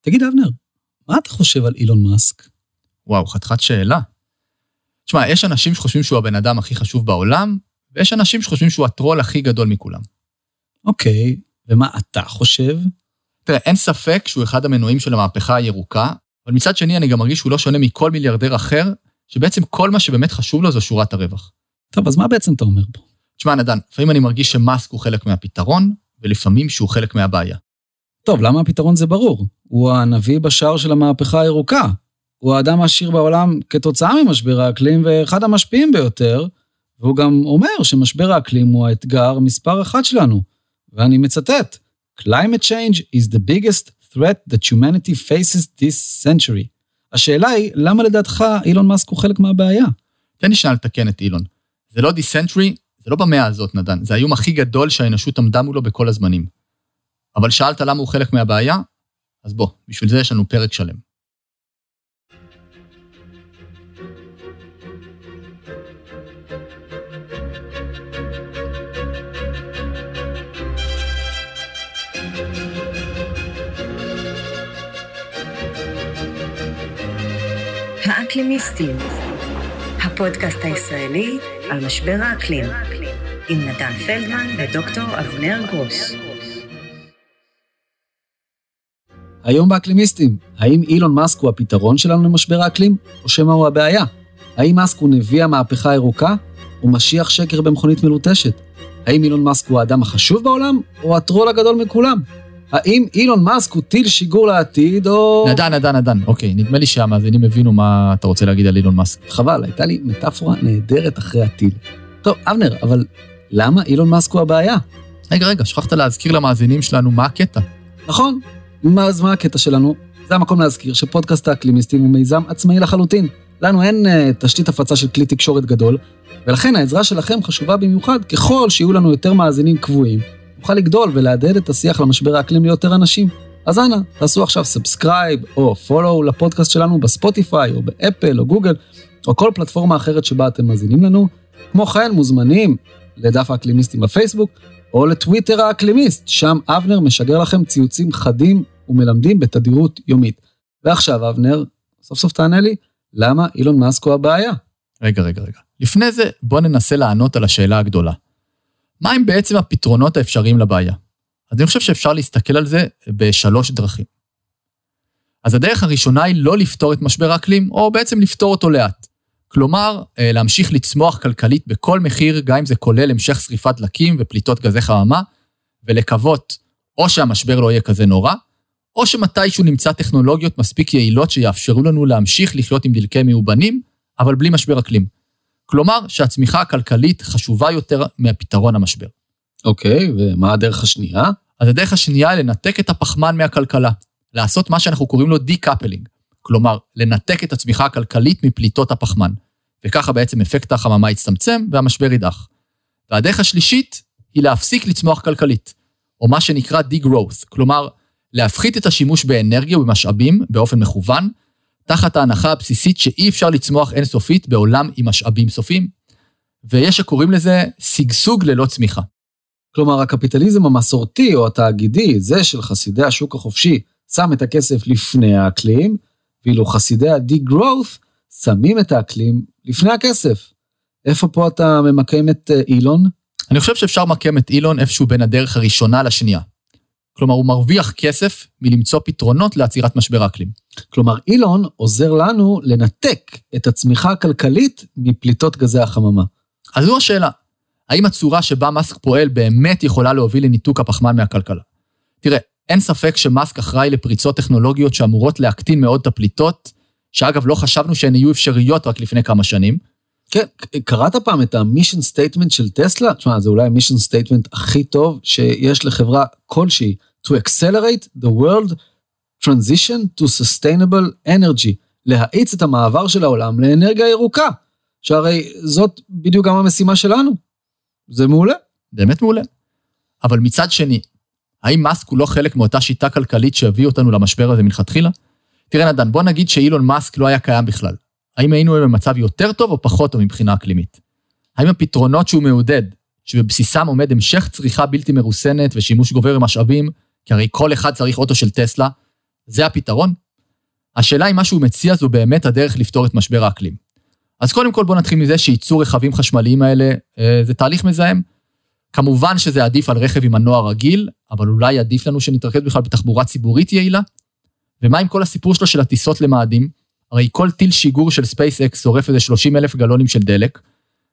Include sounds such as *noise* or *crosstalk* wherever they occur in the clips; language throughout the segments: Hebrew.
תגיד, אבנר, מה אתה חושב על אילון מאסק? וואו, חתיכת שאלה. תשמע, יש אנשים שחושבים שהוא הבן אדם הכי חשוב בעולם, ויש אנשים שחושבים שהוא הטרול הכי גדול מכולם. אוקיי, ומה אתה חושב? תראה, אין ספק שהוא אחד המנועים של המהפכה הירוקה, אבל מצד שני אני גם מרגיש שהוא לא שונה מכל מיליארדר אחר, שבעצם כל מה שבאמת חשוב לו זו שורת הרווח. טוב, אז מה בעצם אתה אומר פה? תשמע, נדן, לפעמים אני מרגיש שמאסק הוא חלק מהפתרון, ולפעמים שהוא חלק מהבעיה. טוב, למה הפתרון זה ברור? הוא הנביא בשער של המהפכה הירוקה. הוא האדם העשיר בעולם כתוצאה ממשבר האקלים ואחד המשפיעים ביותר, והוא גם אומר שמשבר האקלים הוא האתגר מספר אחת שלנו. ואני מצטט, Climate change is the biggest threat that humanity faces this century. השאלה היא, למה לדעתך אילון מאסק הוא חלק מהבעיה? תן לי שנייה לתקן את אילון. זה לא דיסנטרי, זה לא במאה הזאת, נדן. זה האיום הכי גדול שהאנושות עמדה מולו בכל הזמנים. אבל שאלת למה הוא חלק מהבעיה? אז בוא, בשביל זה יש לנו פרק שלם. האקלימיסטים, הפודקאסט הישראלי על משבר האקלים, עם נתן פלדמן ודוקטור אבנר גרוס. היום באקלימיסטים, האם אילון מאסק הוא הפתרון שלנו למשבר האקלים, או שמא הוא הבעיה? האם מאסק הוא נביא המהפכה הירוקה, או משיח שקר במכונית מלוטשת? האם אילון מאסק הוא האדם החשוב בעולם, או הטרול הגדול מכולם? האם אילון מאסק הוא טיל שיגור לעתיד, או... נתן, נתן, נתן, אוקיי, נדמה לי שהמאזינים הבינו מה אתה רוצה להגיד על אילון מאסק. חבל, הייתה לי מטאפורה נהדרת אחרי הטיל. טוב, אבנר, אבל למה אילון מאסק הוא הבעיה? רגע, רגע, שכחת להזכיר למאזינים שלנו מה הקטע. נכון, מה, אז מה הקטע שלנו? זה המקום להזכיר שפודקאסט האקלימיסטים הוא מיזם עצמאי לחלוטין. לנו אין uh, תשתית הפצה של כלי תקשורת גדול, ולכן העזרה שלכם חשובה במיוחד ככל שיהיו לנו יותר מאזינים קבועים, נוכל לגדול ולהדהד את השיח למשבר האקלים ליותר אנשים. אז אנא, תעשו עכשיו subscribe או follow לפודקאסט שלנו בספוטיפיי או באפל או גוגל או כל פלטפורמה אחרת שבה אתם מאזינים לנו. כמו כן, מוזמנים לדף האקלימיסטים בפייסבוק או לטוויטר האקלימיסט, שם אבנר משגר לכם ציוצים חדים ומלמדים בתדירות יומית. ועכשיו, אבנר, סוף סוף תענה לי, למה אילון מאסק הוא הבעיה? רגע, רגע, רגע. לפני זה, בוא ננסה לענות על השאלה הגדולה. מהם בעצם הפתרונות האפשריים לבעיה? אז אני חושב שאפשר להסתכל על זה בשלוש דרכים. אז הדרך הראשונה היא לא לפתור את משבר האקלים, או בעצם לפתור אותו לאט. כלומר, אה, להמשיך לצמוח כלכלית בכל מחיר, גם אם זה כולל המשך שריפת דלקים ופליטות גזי חממה, ולקוות או שהמשבר לא יהיה כזה נורא, או שמתישהו נמצא טכנולוגיות מספיק יעילות שיאפשרו לנו להמשיך לחיות עם דלקי מאובנים, אבל בלי משבר אקלים. כלומר, שהצמיחה הכלכלית חשובה יותר מהפתרון המשבר. אוקיי, ומה הדרך השנייה? אז הדרך השנייה היא לנתק את הפחמן מהכלכלה, לעשות מה שאנחנו קוראים לו decoupling, כלומר, לנתק את הצמיחה הכלכלית מפליטות הפחמן, וככה בעצם אפקט החממה יצטמצם והמשבר ידעך. והדרך השלישית היא להפסיק לצמוח כלכלית, או מה שנקרא degrowth, כלומר, להפחית את השימוש באנרגיה ובמשאבים באופן מכוון, תחת ההנחה הבסיסית שאי אפשר לצמוח אינסופית בעולם עם משאבים סופיים, ויש שקוראים לזה שגשוג ללא צמיחה. כלומר, הקפיטליזם המסורתי או התאגידי, זה של חסידי השוק החופשי, שם את הכסף לפני האקלים, ואילו חסידי ה-degrowth שמים את האקלים לפני הכסף. איפה פה אתה ממקם את אה, אילון? אני חושב שאפשר למקם את אילון איפשהו בין הדרך הראשונה לשנייה. כלומר, הוא מרוויח כסף מלמצוא פתרונות לעצירת משבר האקלים. כלומר, אילון עוזר לנו לנתק את הצמיחה הכלכלית מפליטות גזי החממה. אז זו השאלה, האם הצורה שבה מאסק פועל באמת יכולה להוביל לניתוק הפחמן מהכלכלה? תראה, אין ספק שמאסק אחראי לפריצות טכנולוגיות שאמורות להקטין מאוד את הפליטות, שאגב, לא חשבנו שהן יהיו אפשריות רק לפני כמה שנים. כן, קראת פעם את ה mission statement של טסלה? תשמע, זה אולי ה mission statement הכי טוב שיש לחברה כלשהי. to accelerate the world transition to sustainable energy, להאיץ את המעבר של העולם לאנרגיה ירוקה, שהרי זאת בדיוק גם המשימה שלנו. זה מעולה. באמת מעולה. אבל מצד שני, האם מאסק הוא לא חלק מאותה שיטה כלכלית שהביא אותנו למשבר הזה מלכתחילה? תראה נדן, בוא נגיד שאילון מאסק לא היה קיים בכלל. האם היינו במצב יותר טוב או פחות טוב מבחינה אקלימית? האם הפתרונות שהוא מעודד, שבבסיסם עומד המשך צריכה בלתי מרוסנת ושימוש גובר במשאבים, כי הרי כל אחד צריך אוטו של טסלה, זה הפתרון? השאלה אם מה שהוא מציע זו באמת הדרך לפתור את משבר האקלים. אז קודם כל בואו נתחיל מזה שייצור רכבים חשמליים האלה אה, זה תהליך מזהם. כמובן שזה עדיף על רכב עם מנוע רגיל, אבל אולי עדיף לנו שנתרכז בכלל בתחבורה ציבורית יעילה? ומה עם כל הסיפור שלו של הטיסות למאדים? הרי כל טיל שיגור של SpaceX שורף איזה 30 אלף גלונים של דלק,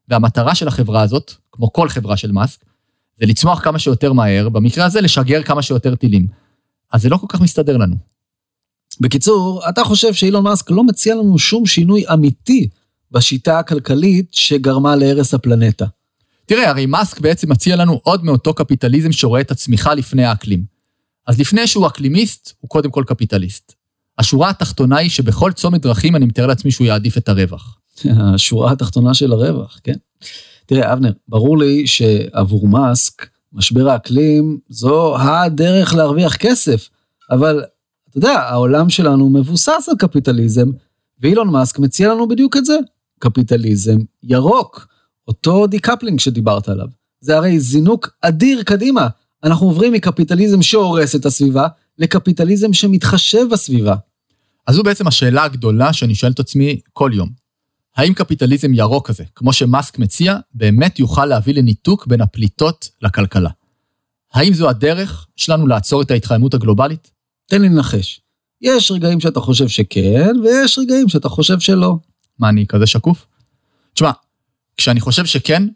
והמטרה של החברה הזאת, כמו כל חברה של מאסק, זה לצמוח כמה שיותר מהר, במקרה הזה לשגר כמה שיותר טילים. אז זה לא כל כך מסתדר לנו. בקיצור, אתה חושב שאילון מאסק לא מציע לנו שום שינוי אמיתי בשיטה הכלכלית שגרמה להרס הפלנטה. תראה, הרי מאסק בעצם מציע לנו עוד מאותו קפיטליזם שרואה את הצמיחה לפני האקלים. אז לפני שהוא אקלימיסט, הוא קודם כל קפיטליסט. השורה התחתונה היא שבכל צומת דרכים אני מתאר לעצמי שהוא יעדיף את הרווח. *laughs* השורה התחתונה של הרווח, כן. תראה, אבנר, ברור לי שעבור מאסק, משבר האקלים זו הדרך להרוויח כסף, אבל אתה יודע, העולם שלנו מבוסס על קפיטליזם, ואילון מאסק מציע לנו בדיוק את זה, קפיטליזם ירוק, אותו decoupling שדיברת עליו. זה הרי זינוק אדיר קדימה. אנחנו עוברים מקפיטליזם שהורס את הסביבה, לקפיטליזם שמתחשב בסביבה. אז זו בעצם השאלה הגדולה שאני שואל את עצמי כל יום. האם קפיטליזם ירוק כזה, כמו שמאסק מציע, באמת יוכל להביא לניתוק בין הפליטות לכלכלה? האם זו הדרך שלנו לעצור את ההתחממות הגלובלית? תן לי לנחש. יש רגעים שאתה חושב שכן, ויש רגעים שאתה חושב שלא. מה, אני כזה שקוף? תשמע, כשאני חושב שכן,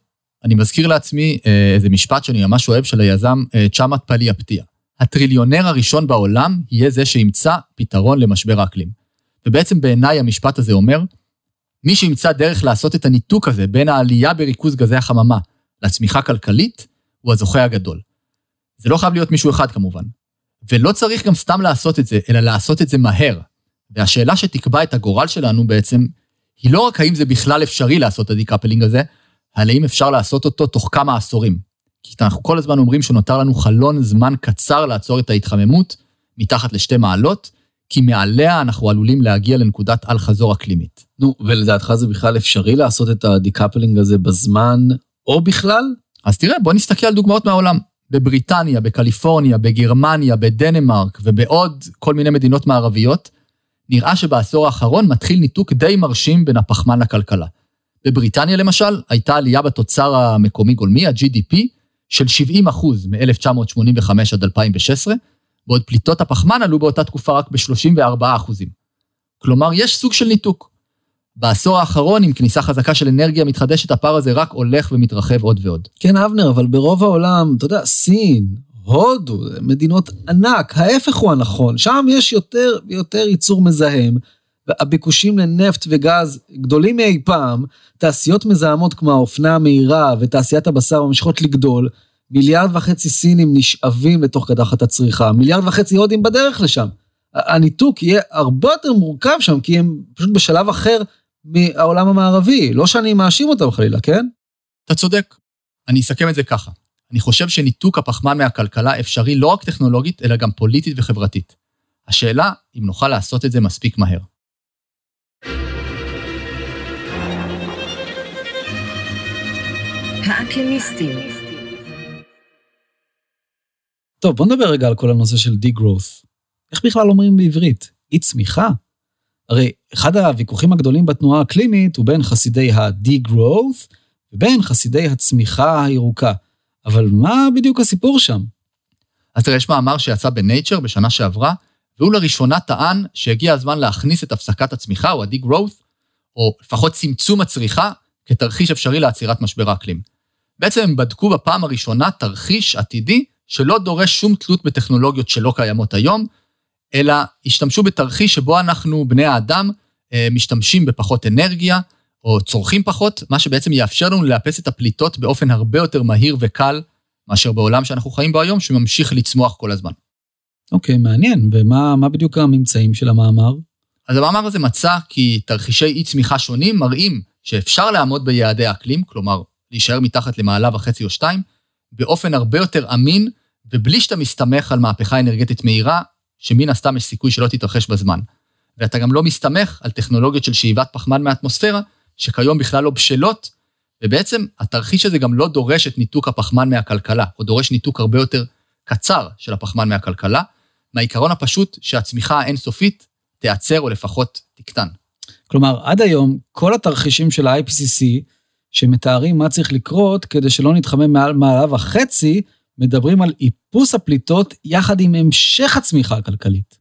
אני מזכיר לעצמי אה, איזה משפט שאני ממש אוהב של היזם אה, צ'אמת פלי אפתיה. הטריליונר הראשון בעולם יהיה זה שימצא פתרון למשבר האקלים. ובעצם בעיניי המשפט הזה אומר, מי שימצא דרך לעשות את הניתוק הזה בין העלייה בריכוז גזי החממה לצמיחה כלכלית, הוא הזוכה הגדול. זה לא חייב להיות מישהו אחד כמובן. ולא צריך גם סתם לעשות את זה, אלא לעשות את זה מהר. והשאלה שתקבע את הגורל שלנו בעצם, היא לא רק האם זה בכלל אפשרי לעשות את ה decoupling הזה, אלא אם אפשר לעשות אותו תוך כמה עשורים. כי אנחנו כל הזמן אומרים שנותר לנו חלון זמן קצר לעצור את ההתחממות, מתחת לשתי מעלות, כי מעליה אנחנו עלולים להגיע לנקודת אל-חזור אקלימית. נו, ולדעתך זה בכלל אפשרי לעשות את ה decoupling הזה בזמן, או בכלל? אז תראה, בוא נסתכל על דוגמאות מהעולם. בבריטניה, בקליפורניה, בגרמניה, בדנמרק ובעוד כל מיני מדינות מערביות, נראה שבעשור האחרון מתחיל ניתוק די מרשים בין הפחמן לכלכלה. בבריטניה למשל, הייתה עלייה בתוצר המקומי גולמי, ה-GDP, של 70 אחוז מ-1985 עד 2016, בעוד פליטות הפחמן עלו באותה תקופה רק ב-34 אחוזים. כלומר, יש סוג של ניתוק. בעשור האחרון, עם כניסה חזקה של אנרגיה מתחדשת, הפער הזה רק הולך ומתרחב עוד ועוד. כן, אבנר, אבל ברוב העולם, אתה יודע, סין, הודו, מדינות ענק, ההפך הוא הנכון, שם יש יותר ויותר ייצור מזהם, והביקושים לנפט וגז גדולים מאי פעם, תעשיות מזהמות כמו האופנה המהירה ותעשיית הבשר ממשיכות לגדול, מיליארד וחצי סינים נשאבים לתוך קדחת הצריכה, מיליארד וחצי הודים בדרך לשם. הניתוק יהיה הרבה יותר מורכב שם, כי הם פשוט בשלב אחר מהעולם המערבי. לא שאני מאשים אותם חלילה, כן? אתה צודק. אני אסכם את זה ככה. אני חושב שניתוק הפחמן מהכלכלה אפשרי לא רק טכנולוגית, אלא גם פוליטית וחברתית. השאלה, אם נוכל לעשות את זה מספיק מהר. האקלימיסטים טוב, בוא נדבר רגע על כל הנושא של די-גרוס. איך בכלל אומרים בעברית? אי צמיחה? הרי אחד הוויכוחים הגדולים בתנועה האקלימית הוא בין חסידי ה-degrowth ובין חסידי הצמיחה הירוקה. אבל מה בדיוק הסיפור שם? אז תראה, יש מאמר שיצא בנייצ'ר בשנה שעברה, והוא לראשונה טען שהגיע הזמן להכניס את הפסקת הצמיחה, או ה-degrowth, או לפחות צמצום הצריכה, כתרחיש אפשרי לעצירת משבר האקלים. בעצם הם בדקו בפעם הראשונה תרחיש עתידי שלא דורש שום תלות בטכנולוגיות שלא קיימות היום, אלא השתמשו בתרחיש שבו אנחנו, בני האדם, אה, משתמשים בפחות אנרגיה, או צורכים פחות, מה שבעצם יאפשר לנו לאפס את הפליטות באופן הרבה יותר מהיר וקל, מאשר בעולם שאנחנו חיים בו היום, שממשיך לצמוח כל הזמן. אוקיי, okay, מעניין. ומה בדיוק הממצאים של המאמר? אז המאמר הזה מצא כי תרחישי אי צמיחה שונים מראים שאפשר לעמוד ביעדי האקלים, כלומר, להישאר מתחת למעלה וחצי או שתיים, באופן הרבה יותר אמין, ובלי שאתה מסתמך על מהפכה אנרגטית מהירה, שמן הסתם יש סיכוי שלא תתרחש בזמן. ואתה גם לא מסתמך על טכנולוגיות של שאיבת פחמן מהאטמוספירה, שכיום בכלל לא בשלות, ובעצם התרחיש הזה גם לא דורש את ניתוק הפחמן מהכלכלה, הוא דורש ניתוק הרבה יותר קצר של הפחמן מהכלכלה, מהעיקרון הפשוט שהצמיחה האינסופית תיעצר או לפחות תקטן. כלומר, עד היום, כל התרחישים של ה-IPCC, שמתארים מה צריך לקרות כדי שלא נתחמם מעל מעלה וחצי, מדברים על איפוס הפליטות יחד עם המשך הצמיחה הכלכלית.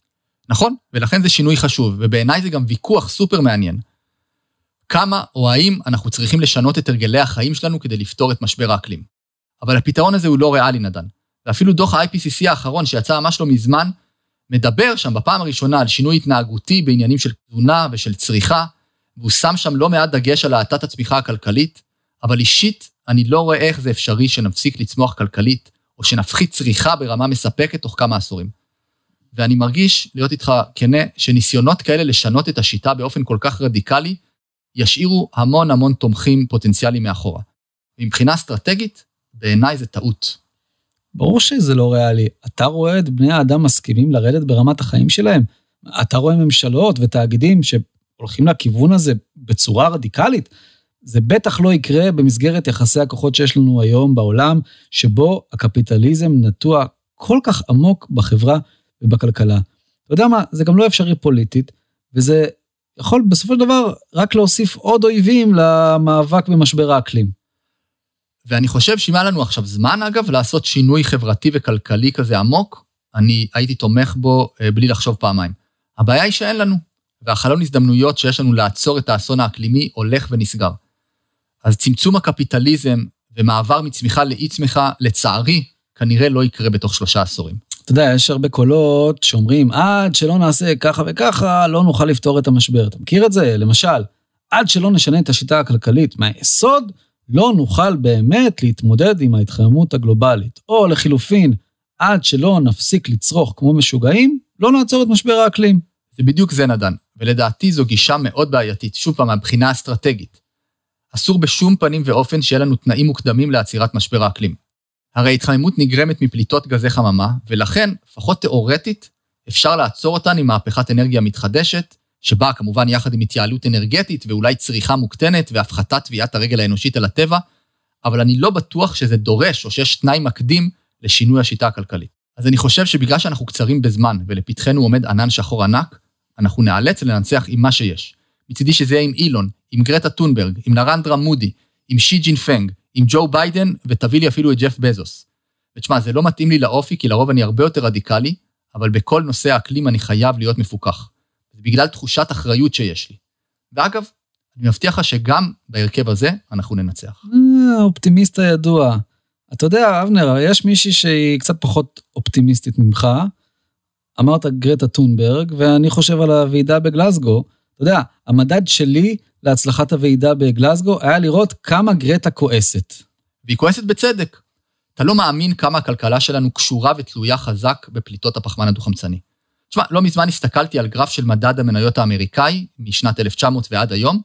נכון, ולכן זה שינוי חשוב, ובעיניי זה גם ויכוח סופר מעניין. כמה או האם אנחנו צריכים לשנות את הרגלי החיים שלנו כדי לפתור את משבר האקלים. אבל הפתרון הזה הוא לא ריאלי, נדן. ואפילו דוח ה-IPCC האחרון, שיצא ממש לא מזמן, מדבר שם בפעם הראשונה על שינוי התנהגותי בעניינים של תזונה ושל צריכה, והוא שם שם לא מעט דגש על האטת הצמיחה הכלכלית, אבל אישית, אני לא רואה איך זה אפשרי שנפסיק לצמוח כלכלית, או שנפחית צריכה ברמה מספקת תוך כמה עשורים. ואני מרגיש, להיות איתך כנה, שניסיונות כאלה לשנות את השיטה באופן כל כך רדיקלי, ישאירו המון המון תומכים פוטנציאליים מאחורה. מבחינה אסטרטגית, בעיניי זה טעות. ברור שזה לא ריאלי. אתה רואה את בני האדם מסכימים לרדת ברמת החיים שלהם? אתה רואה ממשלות ותאגידים שהולכים לכיוון הזה בצורה רדיקלית? זה בטח לא יקרה במסגרת יחסי הכוחות שיש לנו היום בעולם, שבו הקפיטליזם נטוע כל כך עמוק בחברה ובכלכלה. אתה יודע מה, זה גם לא אפשרי פוליטית, וזה יכול בסופו של דבר רק להוסיף עוד אויבים למאבק במשבר האקלים. ואני חושב שאם היה לנו עכשיו זמן, אגב, לעשות שינוי חברתי וכלכלי כזה עמוק, אני הייתי תומך בו אה, בלי לחשוב פעמיים. הבעיה היא שאין לנו, והחלון הזדמנויות שיש לנו לעצור את האסון האקלימי הולך ונסגר. אז צמצום הקפיטליזם ומעבר מצמיחה לאי צמיחה, לצערי, כנראה לא יקרה בתוך שלושה עשורים. אתה יודע, יש הרבה קולות שאומרים, עד שלא נעשה ככה וככה, לא נוכל לפתור את המשבר. אתה מכיר את זה? למשל, עד שלא נשנה את השיטה הכלכלית מהיסוד, לא נוכל באמת להתמודד עם ההתחממות הגלובלית. או לחילופין, עד שלא נפסיק לצרוך כמו משוגעים, לא נעצור את משבר האקלים. זה בדיוק זה, נדן, ולדעתי זו גישה מאוד בעייתית, שוב פעם, מהבחינה האסטרטגית. אסור בשום פנים ואופן שיהיה לנו תנאים מוקדמים לעצירת משבר האקלים. הרי התחממות נגרמת מפליטות גזי חממה, ולכן, לפחות תאורטית, אפשר לעצור אותן עם מהפכת אנרגיה מתחדשת, שבאה כמובן יחד עם התייעלות אנרגטית ואולי צריכה מוקטנת והפחתת טביעת הרגל האנושית על הטבע, אבל אני לא בטוח שזה דורש או שיש תנאי מקדים לשינוי השיטה הכלכלית. אז אני חושב שבגלל שאנחנו קצרים בזמן ולפתחנו עומד ענן שחור ענק, אנחנו ניאלץ לנצח עם מה שיש. מצידי שזה יהיה עם אילון, עם גרטה טונברג, עם נרנדרה מודי, עם שי ג'ינפינג, עם ג'ו ביידן, ותביא לי אפילו את ג'ף בזוס. ותשמע, זה לא מתאים לי לאופי, כי לרוב אני הרבה יותר רדיקלי, אבל בכל נושא האקלים אני חייב להיות מפוקח. זה בגלל תחושת אחריות שיש לי. ואגב, אני מבטיח לך שגם בהרכב הזה אנחנו ננצח. אה, האופטימיסט הידוע. אתה יודע, אבנר, יש מישהי שהיא קצת פחות אופטימיסטית ממך. אמרת גרטה טונברג, ואני חושב על הוועידה בגלסגו. אתה יודע, המדד שלי להצלחת הוועידה בגלסגו היה לראות כמה גרטה כועסת. והיא כועסת בצדק. אתה לא מאמין כמה הכלכלה שלנו קשורה ותלויה חזק בפליטות הפחמן הדו-חמצני. תשמע, לא מזמן הסתכלתי על גרף של מדד המניות האמריקאי, משנת 1900 ועד היום,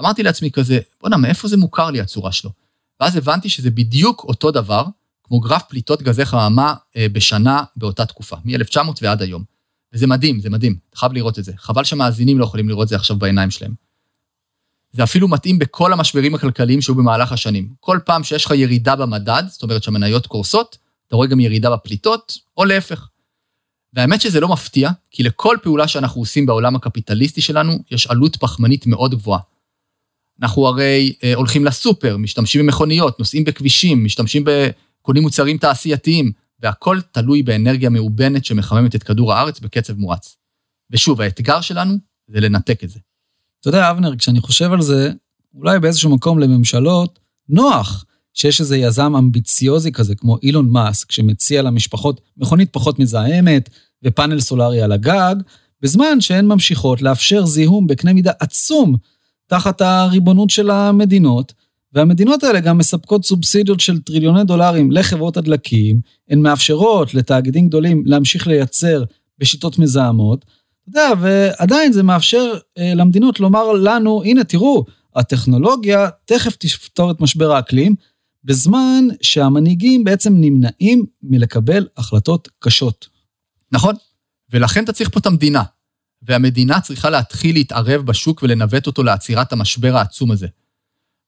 אמרתי לעצמי כזה, בואנה, מאיפה זה מוכר לי הצורה שלו? ואז הבנתי שזה בדיוק אותו דבר, כמו גרף פליטות גזי חממה אה, בשנה באותה תקופה, מ-1900 ועד היום. וזה מדהים, זה מדהים, אתה חייב לראות את זה. חבל שמאזינים לא יכולים לראות את זה עכשיו בעיניים שלהם. זה אפילו מתאים בכל המשברים הכלכליים שהיו במהלך השנים. כל פעם שיש לך ירידה במדד, זאת אומרת שהמניות קורסות, אתה רואה גם ירידה בפליטות, או להפך. והאמת שזה לא מפתיע, כי לכל פעולה שאנחנו עושים בעולם הקפיטליסטי שלנו, יש עלות פחמנית מאוד גבוהה. אנחנו הרי אה, הולכים לסופר, משתמשים במכוניות, נוסעים בכבישים, משתמשים ב... קונים מוצרים תעשייתיים, והכל תלוי באנרגיה מאובנת שמחממת את כדור הארץ בקצב מואץ. ושוב, האתגר שלנו זה לנתק את זה. אתה יודע, אבנר, כשאני חושב על זה, אולי באיזשהו מקום לממשלות, נוח שיש איזה יזם אמביציוזי כזה, כמו אילון מאסק, שמציע למשפחות מכונית פחות מזהמת ופאנל סולארי על הגג, בזמן שהן ממשיכות לאפשר זיהום בקנה מידה עצום תחת הריבונות של המדינות, והמדינות האלה גם מספקות סובסידיות של טריליוני דולרים לחברות הדלקים, הן מאפשרות לתאגידים גדולים להמשיך לייצר בשיטות מזהמות, אתה יודע, ועדיין זה מאפשר אה, למדינות לומר לנו, הנה, תראו, הטכנולוגיה תכף תפתור את משבר האקלים, בזמן שהמנהיגים בעצם נמנעים מלקבל החלטות קשות. נכון, ולכן אתה צריך פה את המדינה. והמדינה צריכה להתחיל להתערב בשוק ולנווט אותו לעצירת המשבר העצום הזה.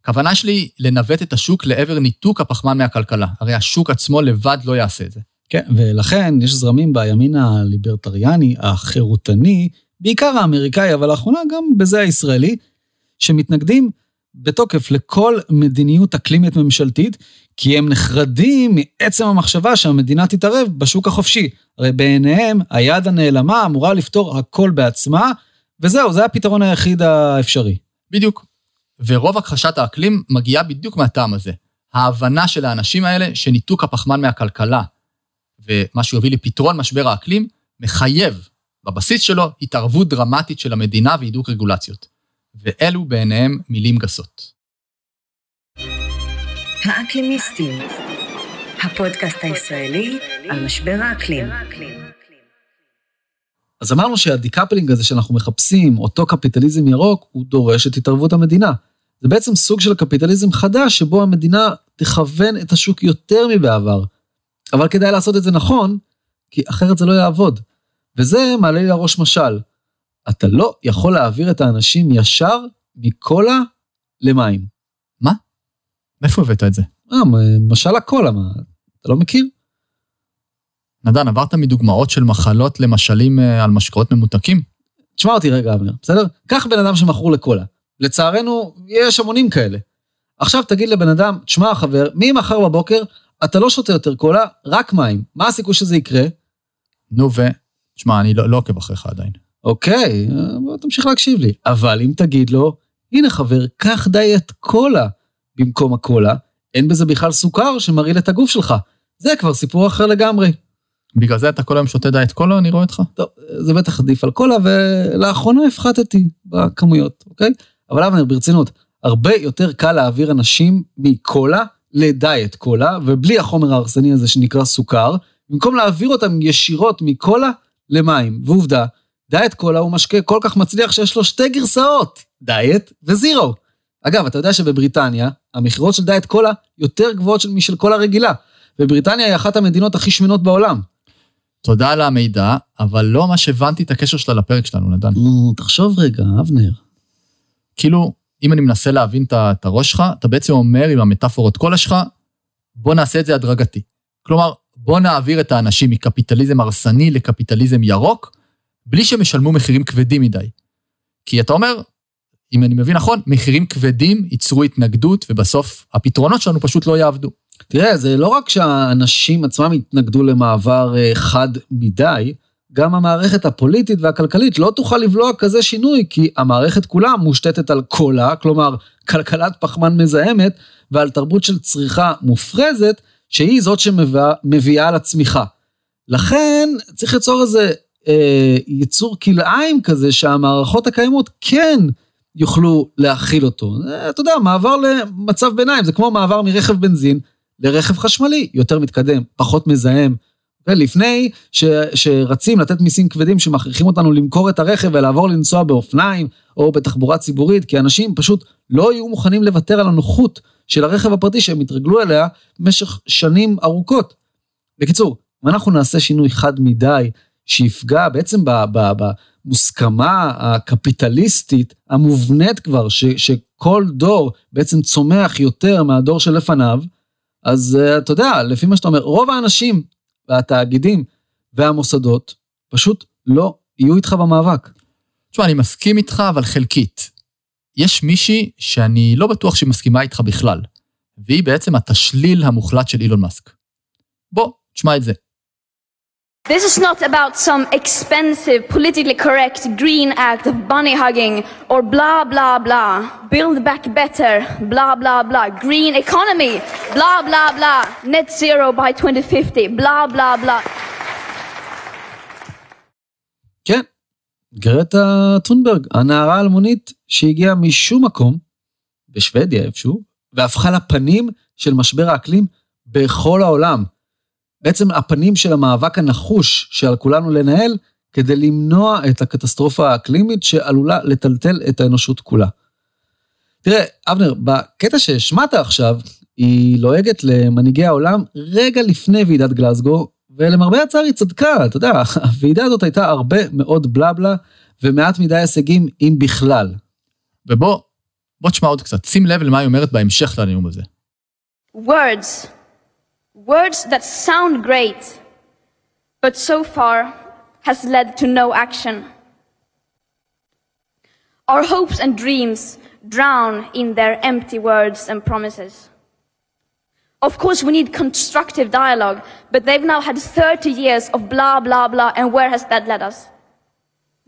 הכוונה שלי לנווט את השוק לעבר ניתוק הפחמן מהכלכלה, הרי השוק עצמו לבד לא יעשה את זה. כן, ולכן יש זרמים בימין הליברטריאני, החירותני, בעיקר האמריקאי, אבל לאחרונה גם בזה הישראלי, שמתנגדים בתוקף לכל מדיניות אקלימית ממשלתית, כי הם נחרדים מעצם המחשבה שהמדינה תתערב בשוק החופשי. הרי בעיניהם היד הנעלמה אמורה לפתור הכל בעצמה, וזהו, זה הפתרון היחיד האפשרי. בדיוק. ורוב הכחשת האקלים מגיעה בדיוק מהטעם הזה. ההבנה של האנשים האלה שניתוק הפחמן מהכלכלה, ומה שיוביל לפתרון משבר האקלים, מחייב בבסיס שלו התערבות דרמטית של המדינה והידוק רגולציות. ואלו בעיניהם מילים גסות. האקלימיסטים, הפודקאסט הישראלי על משבר האקלים. אז אמרנו שה decoupling הזה שאנחנו מחפשים, אותו קפיטליזם ירוק, הוא דורש את התערבות המדינה. זה בעצם סוג של קפיטליזם חדש שבו המדינה תכוון את השוק יותר מבעבר. אבל כדאי לעשות את זה נכון, כי אחרת זה לא יעבוד. וזה מעלה לי לראש משל. אתה לא יכול להעביר את האנשים ישר מקולה למים. מה? מאיפה הבאת את זה? אה, משל הקולה, מה, אתה לא מכיר? נדן, עברת מדוגמאות של מחלות למשלים אה, על משקאות ממותקים? תשמע אותי רגע, אבנר, בסדר? קח בן אדם שמכור לקולה. לצערנו, יש המונים כאלה. עכשיו תגיד לבן אדם, תשמע חבר, ממחר בבוקר אתה לא שותה יותר קולה, רק מים. מה הסיכוי שזה יקרה? נו ו... תשמע, אני לא, לא עוקב אחריך עדיין. אוקיי, בוא תמשיך להקשיב לי. אבל אם תגיד לו, הנה חבר, קח דיאט קולה במקום הקולה, אין בזה בכלל סוכר שמרעיל את הגוף שלך. זה כבר סיפור אחר לגמרי. בגלל זה אתה כל היום שותה דיאט קולה, אני רואה אותך? טוב, זה בטח עדיף על קולה, ולאחרונה הפחתתי בכמויות, אוקיי? אבל אבנר, ברצינות, הרבה יותר קל להעביר אנשים מקולה לדיאט קולה, ובלי החומר ההרסני הזה שנקרא סוכר, במקום להעביר אותם ישירות מקולה למים. ועובדה, דיאט קולה הוא משקה כל כך מצליח שיש לו שתי גרסאות, דיאט וזירו. אגב, אתה יודע שבבריטניה, המכירות של דיאט קולה יותר גבוהות משל קולה רגילה, ובריטניה היא אחת המדינות הכי שמנות בעולם. תודה על המידע, אבל לא ממש הבנתי את הקשר שלה לפרק שלנו, נדן. תחשוב רגע, אבנר. כאילו, אם אני מנסה להבין את הראש שלך, אתה בעצם אומר עם המטאפורות קולה שלך, בוא נעשה את זה הדרגתי. כלומר, בוא נעביר את האנשים מקפיטליזם הרסני לקפיטליזם ירוק, בלי שהם ישלמו מחירים כבדים מדי. כי אתה אומר, אם אני מבין נכון, מחירים כבדים ייצרו התנגדות, ובסוף הפתרונות שלנו פשוט לא יעבדו. תראה, זה לא רק שהאנשים עצמם התנגדו למעבר אה, חד מדי, גם המערכת הפוליטית והכלכלית לא תוכל לבלוע כזה שינוי, כי המערכת כולה מושתתת על קולה, כלומר, כלכלת פחמן מזהמת, ועל תרבות של צריכה מופרזת, שהיא זאת שמביאה לצמיחה. לכן צריך ליצור איזה אה, יצור כלאיים כזה שהמערכות הקיימות כן יוכלו להכיל אותו. אה, אתה יודע, מעבר למצב ביניים, זה כמו מעבר מרכב בנזין לרכב חשמלי, יותר מתקדם, פחות מזהם. ולפני ש, שרצים לתת מיסים כבדים שמכריחים אותנו למכור את הרכב ולעבור לנסוע באופניים או בתחבורה ציבורית, כי אנשים פשוט לא יהיו מוכנים לוותר על הנוחות של הרכב הפרטי שהם התרגלו אליה במשך שנים ארוכות. בקיצור, אם אנחנו נעשה שינוי חד מדי, שיפגע בעצם במוסכמה הקפיטליסטית המובנית כבר, ש, שכל דור בעצם צומח יותר מהדור שלפניו, אז uh, אתה יודע, לפי מה שאתה אומר, רוב האנשים והתאגידים והמוסדות פשוט לא יהיו איתך במאבק. תשמע, אני מסכים איתך, אבל חלקית. יש מישהי שאני לא בטוח שהיא מסכימה איתך בכלל, והיא בעצם התשליל המוחלט של אילון מאסק. בוא, תשמע את זה. This is not about some expensive, politically correct green act of bunny hugging or blah blah blah. Build back better, blah blah blah. Green economy, blah blah blah. Net zero by 2050, blah blah blah. כן, גרטה טונברג, הנערה האלמונית שהגיעה משום מקום, בשוודיה איפשהו, והפכה לפנים של משבר האקלים בכל העולם. בעצם הפנים של המאבק הנחוש שעל כולנו לנהל, כדי למנוע את הקטסטרופה האקלימית שעלולה לטלטל את האנושות כולה. תראה, אבנר, בקטע שהשמעת עכשיו, היא לועגת למנהיגי העולם רגע לפני ועידת גלסגו, ולמרבה הצער היא צדקה, אתה יודע, הוועידה הזאת הייתה הרבה מאוד בלבלה, ומעט מדי הישגים, אם בכלל. ובוא, בוא תשמע עוד קצת, שים לב למה היא אומרת בהמשך לנאום הזה. Words. Words that sound great, but so far has led to no action. Our hopes and dreams drown in their empty words and promises. Of course, we need constructive dialogue, but they've now had 30 years of blah, blah, blah, and where has that led us?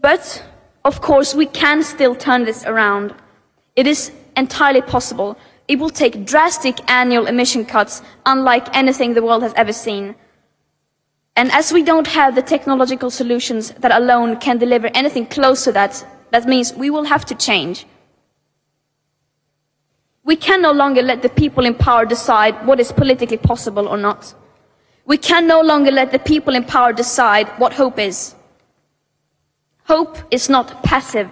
But, of course, we can still turn this around. It is entirely possible. It will take drastic annual emission cuts, unlike anything the world has ever seen. And as we don't have the technological solutions that alone can deliver anything close to that, that means we will have to change. We can no longer let the people in power decide what is politically possible or not. We can no longer let the people in power decide what hope is. Hope is not passive.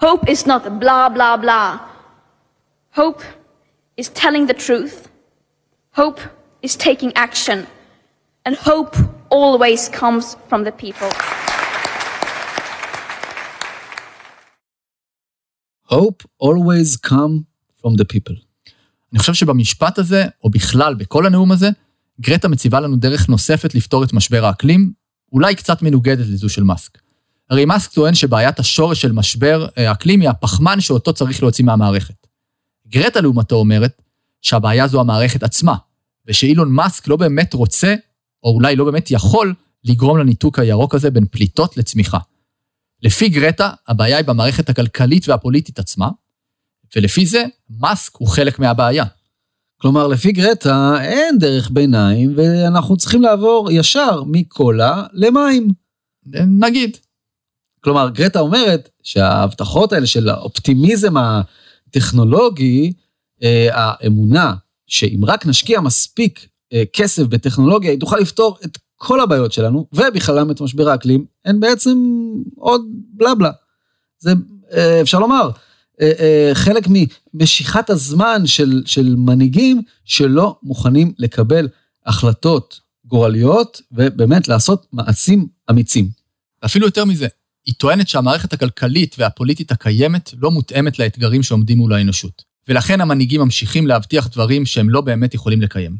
Hope is not blah, blah, blah. Hope is telling the truth. Hope is taking action. And hope always comes from the people. Hope always come from the people. אני חושב שבמשפט הזה, או בכלל בכל הנאום הזה, גרטה מציבה לנו דרך נוספת לפתור את משבר האקלים, אולי קצת מנוגדת לזו של מאסק. הרי מאסק טוען שבעיית השורש של משבר אה, האקלים היא הפחמן שאותו צריך להוציא מהמערכת. גרטה לעומתו אומרת שהבעיה זו המערכת עצמה, ושאילון מאסק לא באמת רוצה, או אולי לא באמת יכול, לגרום לניתוק הירוק הזה בין פליטות לצמיחה. לפי גרטה, הבעיה היא במערכת הכלכלית והפוליטית עצמה, ולפי זה, מאסק הוא חלק מהבעיה. כלומר, לפי גרטה אין דרך ביניים, ואנחנו צריכים לעבור ישר מקולה למים. נגיד. כלומר, גרטה אומרת שההבטחות האלה של האופטימיזם הטכנולוגי, אה, האמונה שאם רק נשקיע מספיק אה, כסף בטכנולוגיה, היא תוכל לפתור את כל הבעיות שלנו, ובכללם את משבר האקלים, הן בעצם עוד בלה בלה. זה, אה, אפשר לומר, חלק ממשיכת הזמן של, של מנהיגים שלא מוכנים לקבל החלטות גורליות, ובאמת לעשות מעשים אמיצים. אפילו יותר מזה, היא טוענת שהמערכת הכלכלית והפוליטית הקיימת לא מותאמת לאתגרים שעומדים מול האנושות. ולכן המנהיגים ממשיכים להבטיח דברים שהם לא באמת יכולים לקיים.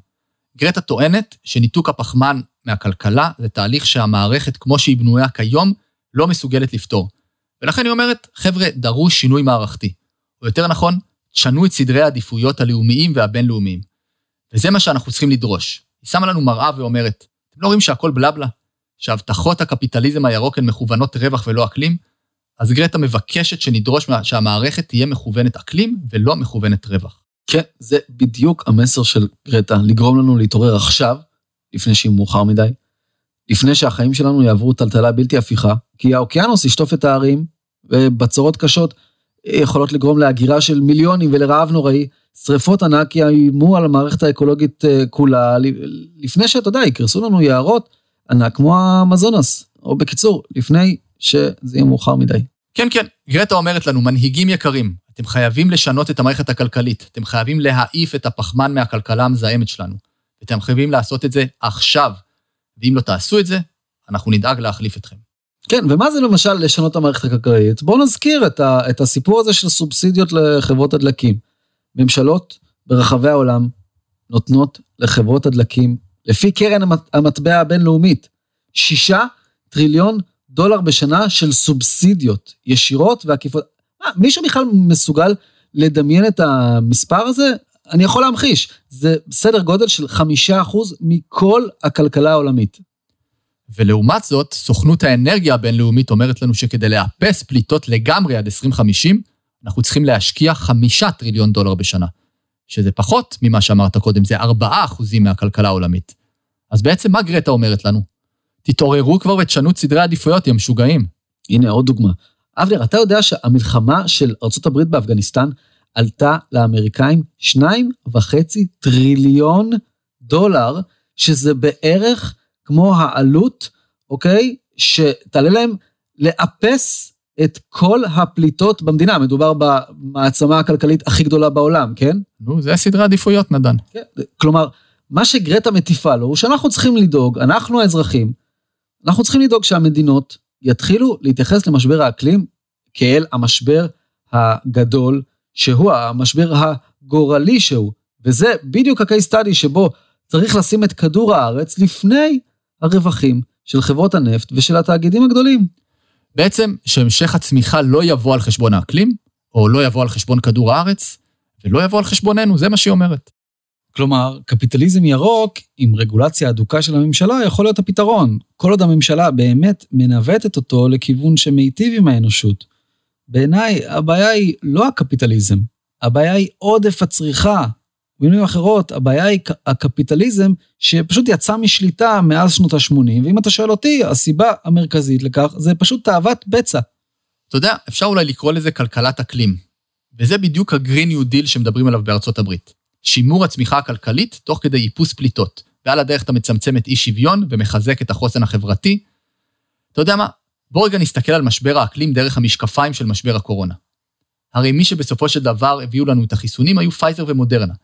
גרטה טוענת שניתוק הפחמן מהכלכלה זה תהליך שהמערכת כמו שהיא בנויה כיום לא מסוגלת לפתור. ולכן היא אומרת, חבר'ה, דרוש שינוי מערכתי. או יותר נכון, תשנו את סדרי העדיפויות הלאומיים והבינלאומיים. וזה מה שאנחנו צריכים לדרוש. היא שמה לנו מראה ואומרת, אתם לא רואים שהכל בלבלה? שהבטחות הקפיטליזם הירוק הן מכוונות רווח ולא אקלים? אז גרטה מבקשת שנדרוש שהמערכת תהיה מכוונת אקלים ולא מכוונת רווח. כן, זה בדיוק המסר של גרטה, לגרום לנו להתעורר עכשיו, לפני שהיא מאוחר מדי, לפני שהחיים שלנו יעברו טלטלה בלתי הפיכה, כי האוקיינוס ישטוף את הערים, ובצורות קשות יכולות לגרום להגירה של מיליונים ולרעב נוראי. שריפות ענק יאיימו על המערכת האקולוגית אה, כולה, לפני שאתה יודע, יקרסו לנו יערות ענק כמו המזונס, או בקיצור, לפני שזה יהיה מאוחר מדי. כן, כן, גרטה אומרת לנו, מנהיגים יקרים, אתם חייבים לשנות את המערכת הכלכלית, אתם חייבים להעיף את הפחמן מהכלכלה המזהמת שלנו, ואתם חייבים לעשות את זה עכשיו, ואם לא תעשו את זה, אנחנו נדאג להחליף אתכם. כן, ומה זה למשל לשנות את המערכת הכלכלית? בואו נזכיר את, ה, את הסיפור הזה של סובסידיות לחברות הדלקים. ממשלות ברחבי העולם נותנות לחברות הדלקים, לפי קרן המטבע הבינלאומית, שישה טריליון דולר בשנה של סובסידיות ישירות ועקיפות. מה, מישהו בכלל מסוגל לדמיין את המספר הזה? אני יכול להמחיש, זה סדר גודל של חמישה אחוז מכל הכלכלה העולמית. ולעומת זאת, סוכנות האנרגיה הבינלאומית אומרת לנו שכדי לאפס פליטות לגמרי עד 2050, אנחנו צריכים להשקיע חמישה טריליון דולר בשנה, שזה פחות ממה שאמרת קודם, זה ארבעה אחוזים מהכלכלה העולמית. אז בעצם מה גרטה אומרת לנו? תתעוררו כבר ותשנו את סדרי העדיפויות, יא משוגעים. הנה עוד דוגמה. אבנר, אתה יודע שהמלחמה של ארה"ב באפגניסטן עלתה לאמריקאים שניים וחצי טריליון דולר, שזה בערך כמו העלות, אוקיי, שתעלה להם לאפס את כל הפליטות במדינה. מדובר במעצמה הכלכלית הכי גדולה בעולם, כן? נו, זה סדרי עדיפויות, נדן. כן, כלומר, מה שגרטה מטיפה לו, הוא שאנחנו צריכים לדאוג, אנחנו האזרחים, אנחנו צריכים לדאוג שהמדינות יתחילו להתייחס למשבר האקלים כאל המשבר הגדול שהוא, המשבר הגורלי שהוא. וזה בדיוק ה-case study שבו צריך לשים את כדור הארץ לפני הרווחים של חברות הנפט ושל התאגידים הגדולים. בעצם, שהמשך הצמיחה לא יבוא על חשבון האקלים, או לא יבוא על חשבון כדור הארץ, ולא יבוא על חשבוננו, זה מה שהיא אומרת. כלומר, קפיטליזם ירוק עם רגולציה אדוקה של הממשלה יכול להיות הפתרון, כל עוד הממשלה באמת מנווטת אותו לכיוון שמיטיב עם האנושות. בעיניי, הבעיה היא לא הקפיטליזם, הבעיה היא עודף הצריכה. במילים אחרות, הבעיה היא הקפיטליזם שפשוט יצא משליטה מאז שנות ה-80, ואם אתה שואל אותי, הסיבה המרכזית לכך זה פשוט תאוות בצע. אתה יודע, אפשר אולי לקרוא לזה כלכלת אקלים. וזה בדיוק ה-Green New Deal שמדברים עליו בארצות הברית. שימור הצמיחה הכלכלית תוך כדי איפוס פליטות. ועל הדרך אתה מצמצם את אי שוויון ומחזק את החוסן החברתי. אתה יודע מה? בוא רגע נסתכל על משבר האקלים דרך המשקפיים של משבר הקורונה. הרי מי שבסופו של דבר הביאו לנו את החיסונים היו פייזר ומודרנה.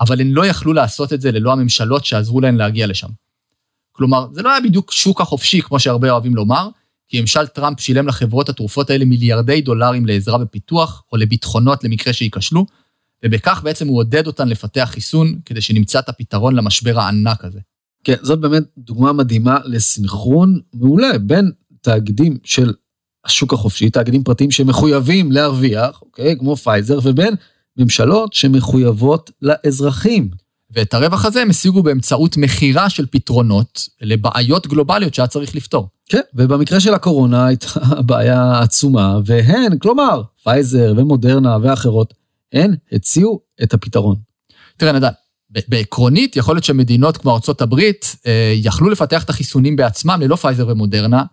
אבל הן לא יכלו לעשות את זה ללא הממשלות שעזרו להן להגיע לשם. כלומר, זה לא היה בדיוק שוק החופשי, כמו שהרבה אוהבים לומר, כי ממשל טראמפ שילם לחברות התרופות האלה מיליארדי דולרים לעזרה בפיתוח או לביטחונות למקרה שייכשלו, ובכך בעצם הוא עודד אותן לפתח חיסון כדי שנמצא את הפתרון למשבר הענק הזה. כן, זאת באמת דוגמה מדהימה לסנכרון מעולה בין תאגידים של השוק החופשי, תאגידים פרטיים שמחויבים להרוויח, אוקיי, כמו פייזר, ובין ממשלות שמחויבות לאזרחים. ואת הרווח הזה הם השיגו באמצעות מכירה של פתרונות לבעיות גלובליות שהיה צריך לפתור. כן, ובמקרה של הקורונה הייתה *laughs* בעיה עצומה, והן, כלומר, פייזר ומודרנה ואחרות, הן הציעו את הפתרון. תראה, נדב, עקרונית, יכול להיות שמדינות כמו ארה"ב אה, יכלו לפתח את החיסונים בעצמם ללא פייזר ומודרנה.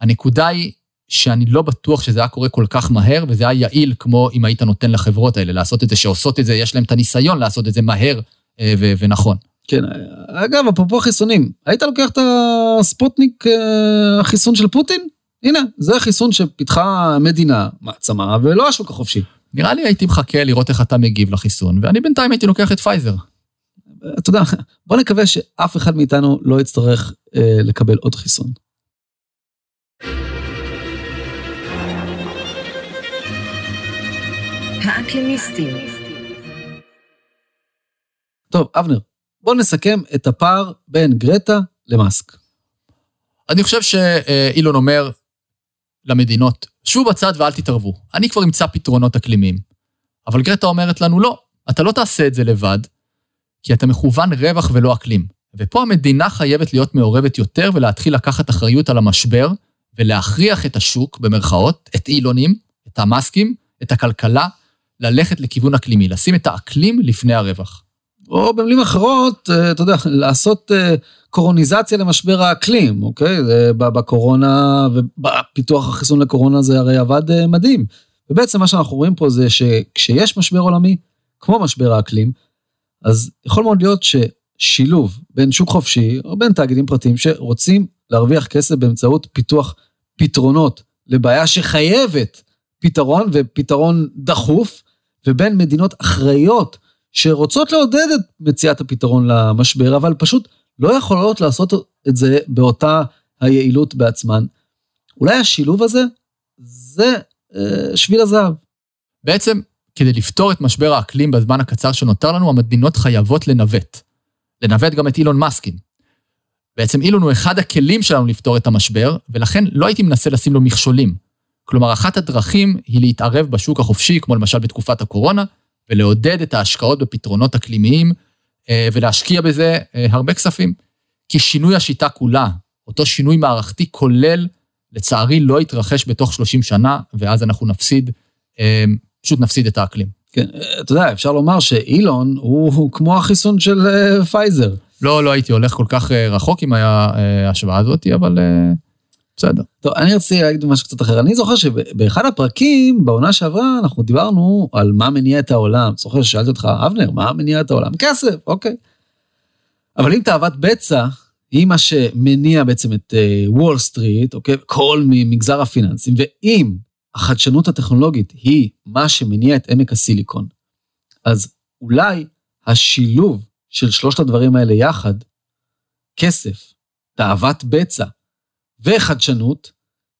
הנקודה היא שאני לא בטוח שזה היה קורה כל כך מהר, וזה היה יעיל כמו אם היית נותן לחברות האלה לעשות את זה, שעושות את זה, יש להם את הניסיון לעשות את זה מהר אה, ו- ונכון. כן, אגב, אפרופו חיסונים, היית לוקח את הספוטניק, אה, החיסון של פוטין? הנה, זה חיסון שפיתחה מדינה, מעצמה, ולא השוק החופשי. נראה לי הייתי מחכה לראות איך אתה מגיב לחיסון, ואני בינתיים הייתי לוקח את פייזר. אתה יודע, בוא נקווה שאף אחד מאיתנו לא יצטרך אה, לקבל עוד חיסון. האקלימיסטים. טוב, אבנר, בוא נסכם את הפער בין גרטה למאסק. אני חושב שאילון אומר למדינות, שבו בצד ואל תתערבו, אני כבר אמצא פתרונות אקלימיים. אבל גרטה אומרת לנו, לא, אתה לא תעשה את זה לבד, כי אתה מכוון רווח ולא אקלים. ופה המדינה חייבת להיות מעורבת יותר ולהתחיל לקחת אחריות על המשבר, ולהכריח את השוק, במרכאות, את האילונים, את המאסקים, את הכלכלה, ללכת לכיוון אקלימי, לשים את האקלים לפני הרווח. או במילים אחרות, אה, אתה יודע, לעשות אה, קורוניזציה למשבר האקלים, אוקיי? בקורונה ובפיתוח החיסון לקורונה זה הרי עבד אה, מדהים. ובעצם מה שאנחנו רואים פה זה שכשיש משבר עולמי, כמו משבר האקלים, אז יכול מאוד להיות ששילוב בין שוק חופשי או בין תאגידים פרטיים שרוצים להרוויח כסף באמצעות פיתוח פתרונות לבעיה שחייבת פתרון ופתרון דחוף, ובין מדינות אחראיות שרוצות לעודד את מציאת הפתרון למשבר, אבל פשוט לא יכולות לעשות את זה באותה היעילות בעצמן. אולי השילוב הזה, זה אה, שביל הזהב. בעצם, כדי לפתור את משבר האקלים בזמן הקצר שנותר לנו, המדינות חייבות לנווט. לנווט גם את אילון מאסקין. בעצם אילון הוא אחד הכלים שלנו לפתור את המשבר, ולכן לא הייתי מנסה לשים לו מכשולים. כלומר, אחת הדרכים היא להתערב בשוק החופשי, כמו למשל בתקופת הקורונה, ולעודד את ההשקעות בפתרונות אקלימיים, אה, ולהשקיע בזה אה, הרבה כספים. כי שינוי השיטה כולה, אותו שינוי מערכתי כולל, לצערי לא יתרחש בתוך 30 שנה, ואז אנחנו נפסיד, אה, פשוט נפסיד את האקלים. כן, אתה יודע, אפשר לומר שאילון הוא, הוא כמו החיסון של פייזר. לא, לא הייתי הולך כל כך רחוק עם ההשוואה הזאת, אבל בסדר. טוב, אני רציתי להגיד משהו קצת אחר. אני זוכר שבאחד הפרקים, בעונה שעברה, אנחנו דיברנו על מה מניע את העולם. זוכר ששאלתי אותך, אבנר, מה מניע את העולם? כסף, אוקיי. אבל אם תאוות בצע היא מה שמניע בעצם את וול uh, סטריט, אוקיי? כל מגזר הפיננסים, ואם החדשנות הטכנולוגית היא מה שמניע את עמק הסיליקון, אז אולי השילוב של שלושת הדברים האלה יחד, כסף, תאוות בצע, וחדשנות,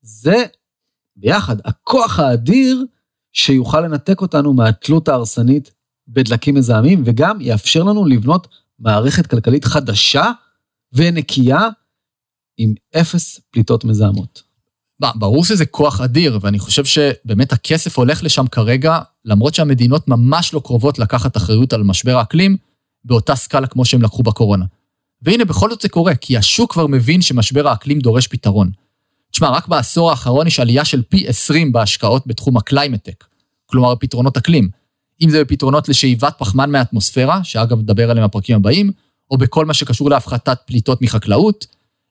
זה ביחד הכוח האדיר שיוכל לנתק אותנו מהתלות ההרסנית בדלקים מזהמים, וגם יאפשר לנו לבנות מערכת כלכלית חדשה ונקייה, עם אפס פליטות מזהמות. ברור שזה כוח אדיר, ואני חושב שבאמת הכסף הולך לשם כרגע, למרות שהמדינות ממש לא קרובות לקחת אחריות על משבר האקלים באותה סקאלה כמו שהם לקחו בקורונה. והנה, בכל זאת זה קורה, כי השוק כבר מבין שמשבר האקלים דורש פתרון. תשמע, רק בעשור האחרון יש עלייה של פי 20 בהשקעות בתחום ה climate tech, כלומר פתרונות אקלים. אם זה בפתרונות לשאיבת פחמן מהאטמוספירה, שאגב נדבר עליהם בפרקים הבאים, או בכל מה שקשור להפחתת פליטות מחקלאות,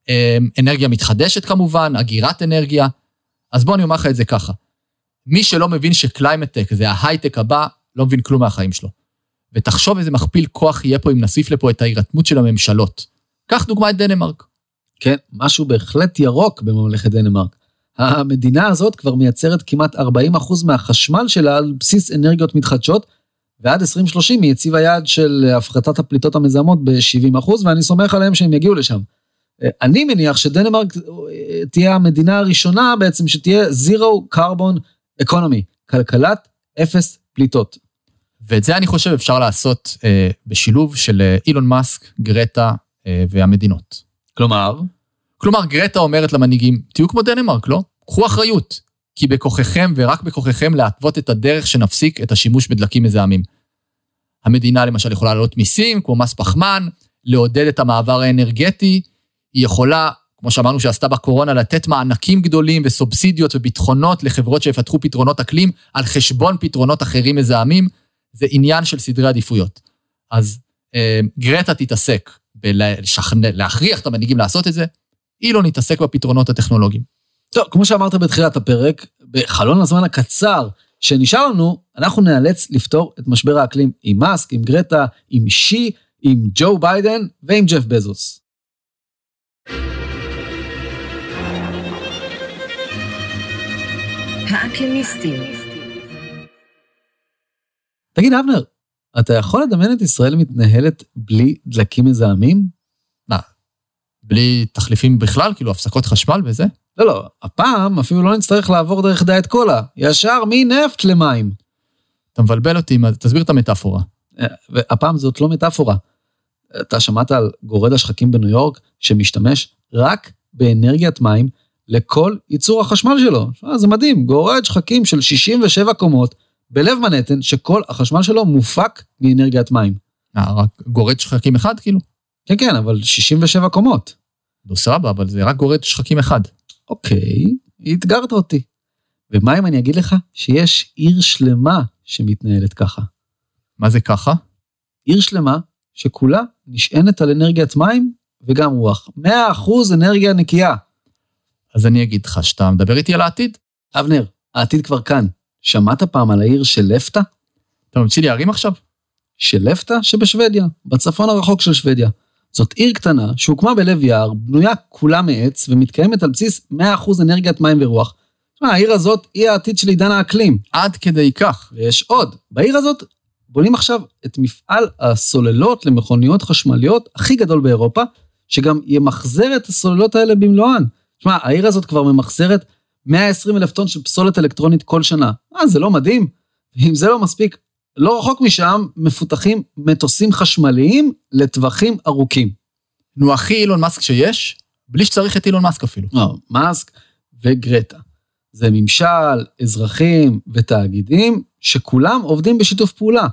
אמ, אנרגיה מתחדשת כמובן, אגירת אנרגיה. אז בוא אני אומר לך את זה ככה. מי שלא מבין ש-climate tech זה ההייטק הבא, לא מבין כלום מהחיים שלו. ותחשוב איזה מכפיל כוח יהיה פה אם נוסיף לפה את ההירתמות של הממשלות. קח דוגמא את דנמרק. כן, משהו בהחלט ירוק בממלכת דנמרק. המדינה הזאת כבר מייצרת כמעט 40% מהחשמל שלה על בסיס אנרגיות מתחדשות, ועד 2030 היא הציבה יעד של הפחתת הפליטות המזהמות ב-70%, ואני סומך עליהם שהם יגיעו לשם. אני מניח שדנמרק תהיה המדינה הראשונה בעצם שתהיה Zero Carbon Economy, כלכלת אפס פליטות. ואת זה אני חושב אפשר לעשות אה, בשילוב של אה, אילון מאסק, גרטה אה, והמדינות. כלומר? כלומר, גרטה אומרת למנהיגים, תהיו כמו דנמרק, לא? קחו אחריות, כי בכוחכם ורק בכוחכם להתוות את הדרך שנפסיק את השימוש בדלקים מזהמים. המדינה למשל יכולה להעלות מיסים, כמו מס פחמן, לעודד את המעבר האנרגטי, היא יכולה, כמו שאמרנו שעשתה בקורונה, לתת מענקים גדולים וסובסידיות וביטחונות לחברות שיפתחו פתרונות אקלים על חשבון פתרונות אחרים מזהמים, זה עניין של סדרי עדיפויות. אז אה, גרטה תתעסק בלהכריח את המנהיגים לעשות את זה, אילון יתעסק בפתרונות הטכנולוגיים. טוב, כמו שאמרת בתחילת הפרק, בחלון הזמן הקצר שנשאר לנו, אנחנו נאלץ לפתור את משבר האקלים עם מאסק, עם גרטה, עם שי, עם ג'ו ביידן ועם ג'ף בזוס. האקלימיסטים. תגיד, אבנר, אתה יכול לדמיין את ישראל מתנהלת בלי דלקים מזהמים? מה, בלי תחליפים בכלל? כאילו הפסקות חשמל וזה? לא, לא, הפעם אפילו לא נצטרך לעבור דרך דיאט קולה, ישר מנפט למים. אתה מבלבל אותי, תסביר את המטאפורה. אה, הפעם זאת לא מטאפורה. אתה שמעת על גורד השחקים בניו יורק שמשתמש רק באנרגיית מים לכל ייצור החשמל שלו. שמה, זה מדהים, גורד שחקים של 67 קומות בלב מנהטן, שכל החשמל שלו מופק מאנרגיית מים. אה, רק גורד שחקים אחד כאילו? כן, כן, אבל 67 קומות. לא סבבה, אבל זה רק גורד שחקים אחד. אוקיי, אתגרת אותי. ומה אם אני אגיד לך שיש עיר שלמה שמתנהלת ככה? מה זה ככה? עיר שלמה שכולה נשענת על אנרגיית מים וגם רוח. 100% אנרגיה נקייה. אז אני אגיד לך שאתה מדבר איתי על העתיד. אבנר, העתיד כבר כאן. שמעת פעם על העיר של לפטה? אתה ממציא לי ערים עכשיו? של לפטה שבשוודיה, בצפון הרחוק של שוודיה. זאת עיר קטנה שהוקמה בלב יער, בנויה כולה מעץ ומתקיימת על בסיס 100% אנרגיית מים ורוח. תשמע, העיר הזאת היא העתיד של עידן האקלים. עד כדי כך. ויש עוד. בעיר הזאת בונים עכשיו את מפעל הסוללות למכוניות חשמליות הכי גדול באירופה, שגם ימחזר את הסוללות האלה במלואן. תשמע, העיר הזאת כבר ממחזרת 120 אלף טון של פסולת אלקטרונית כל שנה. אה, זה לא מדהים? ואם זה לא מספיק, לא רחוק משם מפותחים מטוסים חשמליים לטווחים ארוכים. נו, הכי אילון מאסק שיש, בלי שצריך את אילון מאסק אפילו. לא, מאסק וגרטה. זה ממשל, אזרחים ותאגידים שכולם עובדים בשיתוף פעולה.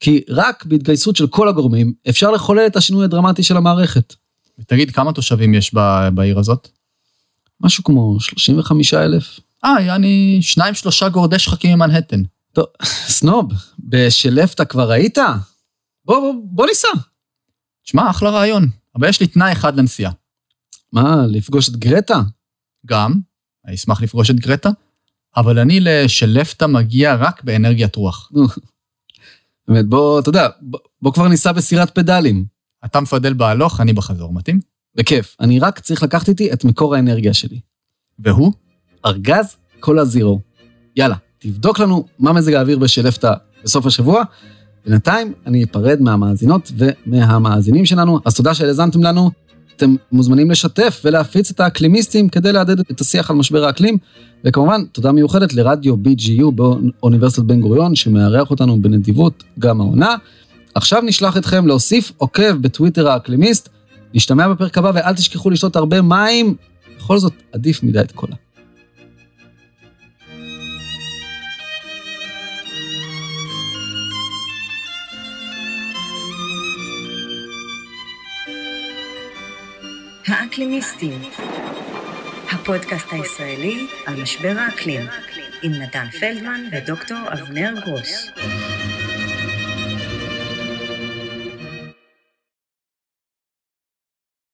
כי רק בהתגייסות של כל הגורמים אפשר לחולל את השינוי הדרמטי של המערכת. ותגיד, כמה תושבים יש בעיר הזאת? משהו כמו 35 אלף. אה, יעני שניים שלושה גורדי שחקים ממנהטן. טוב, סנוב, בשלפתא כבר היית? בוא, בוא, בוא ניסע. תשמע, אחלה רעיון, אבל יש לי תנאי אחד לנסיעה. מה, לפגוש את גרטה? גם, אני אשמח לפגוש את גרטה, אבל אני לשלפתא מגיע רק באנרגיית רוח. *laughs* באמת, בוא, אתה יודע, בוא, בוא כבר ניסע בסירת פדלים. אתה מפדל בהלוך, אני בחזור, מתאים? בכיף, אני רק צריך לקחת איתי את מקור האנרגיה שלי. והוא? ארגז קולה זירו. יאללה, תבדוק לנו מה מזג האוויר בשלפתא בסוף השבוע. בינתיים אני אפרד מהמאזינות ומהמאזינים שלנו, אז תודה שהאזנתם לנו. אתם מוזמנים לשתף ולהפיץ את האקלימיסטים כדי לעדד את השיח על משבר האקלים. וכמובן, תודה מיוחדת לרדיו BGU באוניברסיטת בן גוריון, שמארח אותנו בנדיבות גם העונה. עכשיו נשלח אתכם להוסיף עוקב בטוויטר האקלימיסט, נשתמע בפרק הבא ואל תשכחו לשתות הרבה מים, בכל זאת עדיף מדי קולה. האקלימיסטים, הפודקאסט הישראלי על משבר האקלים, עם נתן פלדמן ודוקטור אבנר גרוס.